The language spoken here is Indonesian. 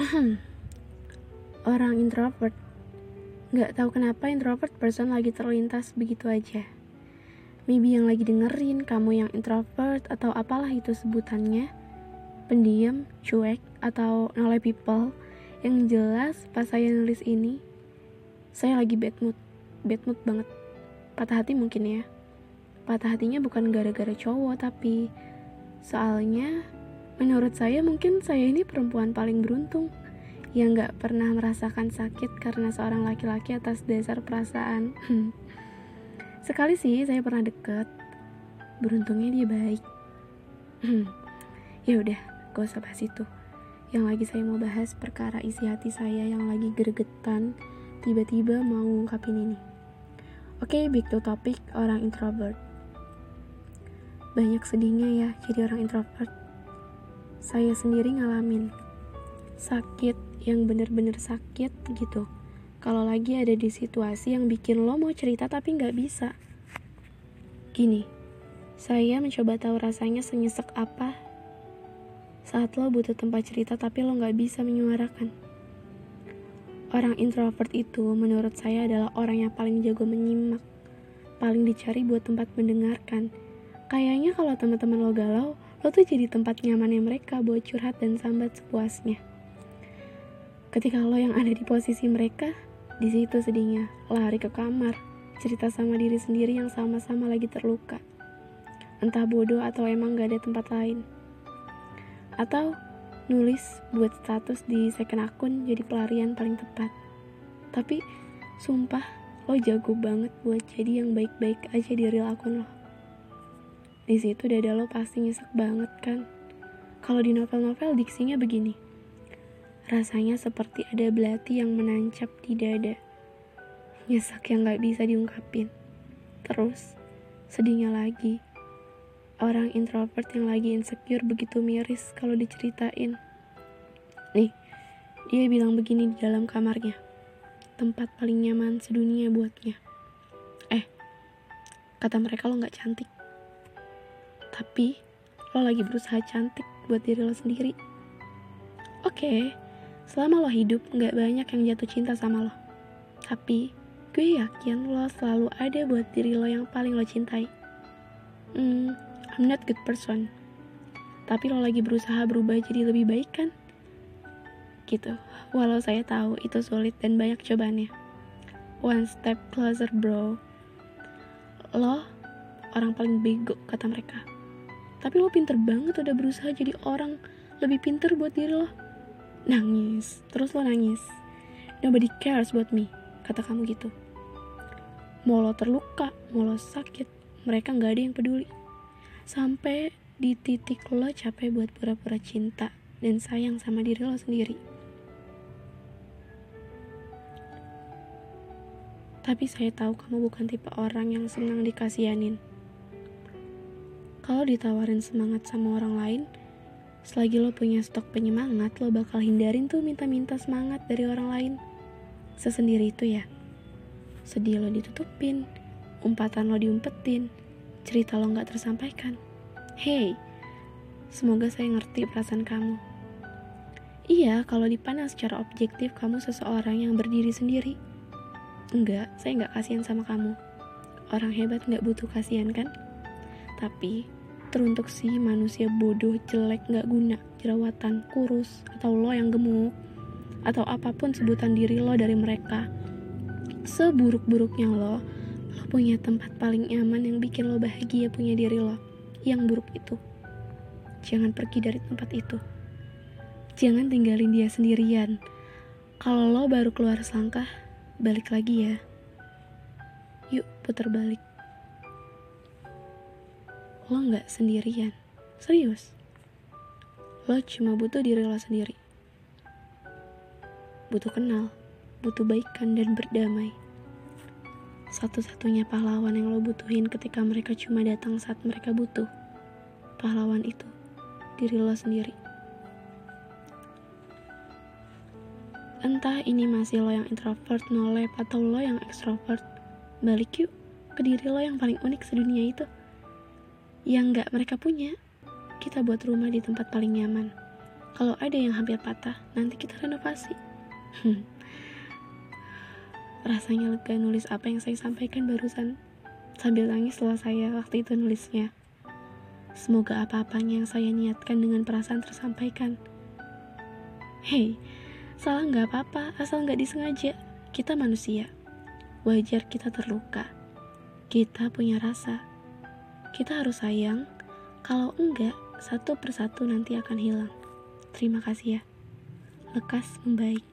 Orang introvert. Gak tahu kenapa introvert person lagi terlintas begitu aja. Maybe yang lagi dengerin kamu yang introvert atau apalah itu sebutannya. Pendiam, cuek, atau nolai people. Yang jelas pas saya nulis ini Saya lagi bad mood. Bad mood banget. Patah hati mungkin ya. Patah hatinya bukan gara-gara cowok tapi Soalnya menurut saya mungkin saya ini perempuan paling beruntung yang gak pernah merasakan sakit karena seorang laki-laki atas dasar perasaan. Sekali sih saya pernah deket, beruntungnya dia baik. ya udah, gak usah bahas itu. Yang lagi saya mau bahas perkara isi hati saya yang lagi gregetan, tiba-tiba mau ngungkapin ini. Oke, okay, back to topic orang introvert. Banyak sedihnya ya jadi orang introvert. Saya sendiri ngalamin sakit yang bener-bener sakit gitu. Kalau lagi ada di situasi yang bikin lo mau cerita tapi nggak bisa. Gini saya mencoba tahu rasanya senyesek apa. Saat lo butuh tempat cerita tapi lo nggak bisa menyuarakan. Orang introvert itu menurut saya adalah orang yang paling jago menyimak paling dicari buat tempat mendengarkan. Kayaknya kalau teman-teman lo galau lo tuh jadi tempat nyamannya mereka buat curhat dan sambat sepuasnya Ketika lo yang ada di posisi mereka, di situ sedihnya, lari ke kamar, cerita sama diri sendiri yang sama-sama lagi terluka. Entah bodoh atau emang gak ada tempat lain. Atau nulis buat status di second akun jadi pelarian paling tepat. Tapi sumpah lo jago banget buat jadi yang baik-baik aja di real akun lo. Di situ dada lo pasti nyesek banget kan. Kalau di novel-novel diksinya begini. Rasanya seperti ada belati yang menancap di dada. Nyesek yang gak bisa diungkapin. Terus, sedihnya lagi. Orang introvert yang lagi insecure begitu miris kalau diceritain. Nih, dia bilang begini di dalam kamarnya. Tempat paling nyaman sedunia buatnya. Eh, kata mereka lo gak cantik. Tapi, lo lagi berusaha cantik buat diri lo sendiri. Oke, okay, Selama lo hidup, gak banyak yang jatuh cinta sama lo. Tapi, gue yakin lo selalu ada buat diri lo yang paling lo cintai. Hmm, I'm not good person. Tapi lo lagi berusaha berubah jadi lebih baik kan? Gitu. Walau saya tahu itu sulit dan banyak cobaannya. One step closer, bro. Lo orang paling bego, kata mereka. Tapi lo pinter banget udah berusaha jadi orang lebih pinter buat diri lo nangis. Terus lo nangis. Nobody cares buat me kata kamu gitu. Mau lo terluka mau lo sakit. Mereka nggak ada yang peduli. Sampai di titik lo capek buat pura-pura cinta dan sayang sama diri lo sendiri. Tapi saya tahu kamu bukan tipe orang yang senang dikasihanin. Kalau ditawarin semangat sama orang lain Selagi lo punya stok penyemangat, lo bakal hindarin tuh minta-minta semangat dari orang lain. Sesendiri itu ya. Sedih lo ditutupin, umpatan lo diumpetin, cerita lo gak tersampaikan. Hey, semoga saya ngerti perasaan kamu. Iya, kalau dipandang secara objektif, kamu seseorang yang berdiri sendiri. Enggak, saya nggak kasihan sama kamu. Orang hebat nggak butuh kasihan kan? Tapi teruntuk si manusia bodoh, jelek, gak guna, jerawatan, kurus, atau lo yang gemuk, atau apa pun sebutan diri lo dari mereka. Seburuk-buruknya lo, lo punya tempat paling nyaman yang bikin lo bahagia punya diri lo, yang buruk itu. Jangan pergi dari tempat itu. Jangan tinggalin dia sendirian. Kalau lo baru keluar selangkah, balik lagi ya. Yuk, putar balik lo nggak sendirian. Serius. Lo cuma butuh diri lo sendiri. Butuh kenal, butuh baikan dan berdamai. Satu-satunya pahlawan yang lo butuhin ketika mereka cuma datang saat mereka butuh. Pahlawan itu, diri lo sendiri. Entah ini masih lo yang introvert, nolep, atau lo yang extrovert, balik yuk ke diri lo yang paling unik sedunia itu yang nggak mereka punya, kita buat rumah di tempat paling nyaman. Kalau ada yang hampir patah, nanti kita renovasi. Hmm. Rasanya lega nulis apa yang saya sampaikan barusan. Sambil nangis setelah saya waktu itu nulisnya. Semoga apa-apanya yang saya niatkan dengan perasaan tersampaikan. Hei, salah nggak apa-apa, asal nggak disengaja. Kita manusia. Wajar kita terluka. Kita punya rasa. Kita harus sayang. Kalau enggak, satu persatu nanti akan hilang. Terima kasih ya. Lekas membaik.